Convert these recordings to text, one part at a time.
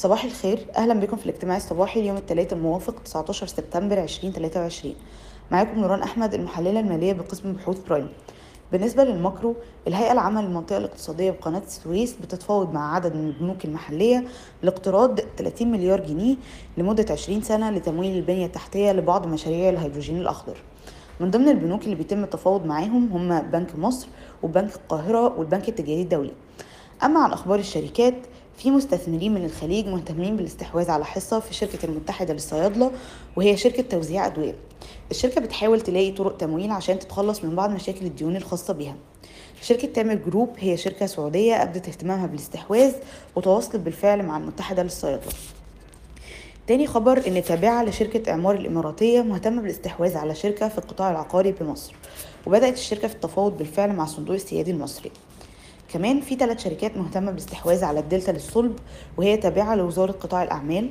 صباح الخير. أهلا بكم في الاجتماع الصباحي اليوم الثلاثاء الموافق 19 سبتمبر 2023 معاكم نوران أحمد المحللة المالية بقسم بحوث Prime. بالنسبة لل macro الهيئة العامة للمنطقة الاقتصادية بقناة السويس بتتفاوض مع عدد من البنوك المحلية لاقتراض 30 مليار جنيه لمدة 20 سنة لتمويل البنية التحتية لبعض مشاريع الهيدروجين الأخضر. من ضمن البنوك اللي بيتم التفاوض معاهم هم بنك مصر وبنك القاهرة والبنك التجاري الدولي. أما عن أخبار الشركات في مستثمرين من الخليج مهتمين بالاستحواذ على حصة في شركة المتحدة للصيادلة وهي شركة توزيع أدوية. الشركة بتحاول تلاقي طرق تمويل عشان تتخلص من بعض مشاكل الديون الخاصة بيها. شركة تامر جروب هي شركة سعودية أبدت اهتمامها بالاستحواذ وتواصلت بالفعل مع المتحدة للصيادلة. تاني خبر إن تابعة لشركة إعمار الإماراتية مهتمة بالاستحواذ على شركة في القطاع العقاري بمصر وبدأت الشركة في التفاوض بالفعل مع الصندوق السيادي المصري. كمان في ثلاث شركات مهتمة بالاستحواذ على الدلتا للصلب وهي تابعة لوزارة قطاع الأعمال.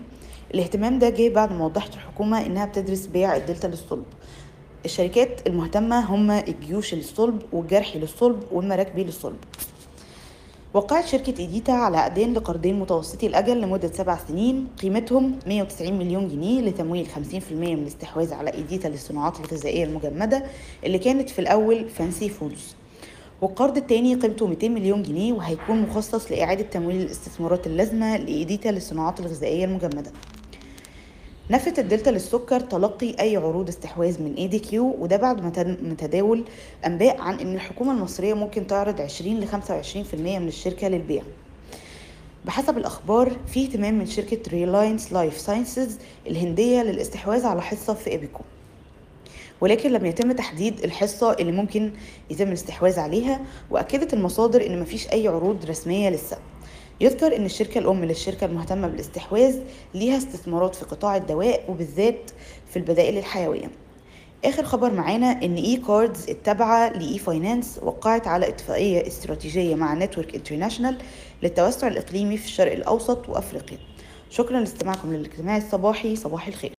الاهتمام ده جه بعد ما وضحت الحكومة إنها بتدرس بيع الدلتا للصلب. الشركات المهتمة هم الجيوشي للصلب والجارحي للصلب والمراكبي للصلب. وقعت شركة إيديتا على عقدين لقرضين متوسطي الأجل لمدة سبع سنين. قيمتهم 190 مليون جنيه لتمويل 50% من الاستحواذ على إيديتا للصناعات الغذائية المجمدة اللي كانت في الأول Fancy Foods والقرض التاني قيمته 200 مليون جنيه وهيكون مخصص لإعادة تمويل الاستثمارات اللازمة لإيديتا للصناعات الغذائية المجمدة. نفت الدلتا للسكر تلقي أي عروض استحواذ من ADQ وده بعد ما تداول أنباء عن أن الحكومة المصرية ممكن تعرض 20 ل 25% من الشركة للبيع. بحسب الأخبار في اهتمام من شركة Reliance Life Sciences الهندية للاستحواذ على حصة في إيبيكو. ولكن لم يتم تحديد الحصة اللي ممكن يتم الاستحواذ عليها وأكدت المصادر إن مفيش أي عروض رسمية لسه. يذكر إن الشركة الأم للشركة المهتمة بالاستحواذ ليها استثمارات في قطاع الدواء وبالذات في البدائل الحيوية. آخر خبر معانا إن eCards التابعة ل e-finance وقعت على اتفاقية استراتيجية مع Network International للتوسع الإقليمي في الشرق الأوسط وأفريقيا. شكرا لاستماعكم للاجتماع الصباحي صباح الخير.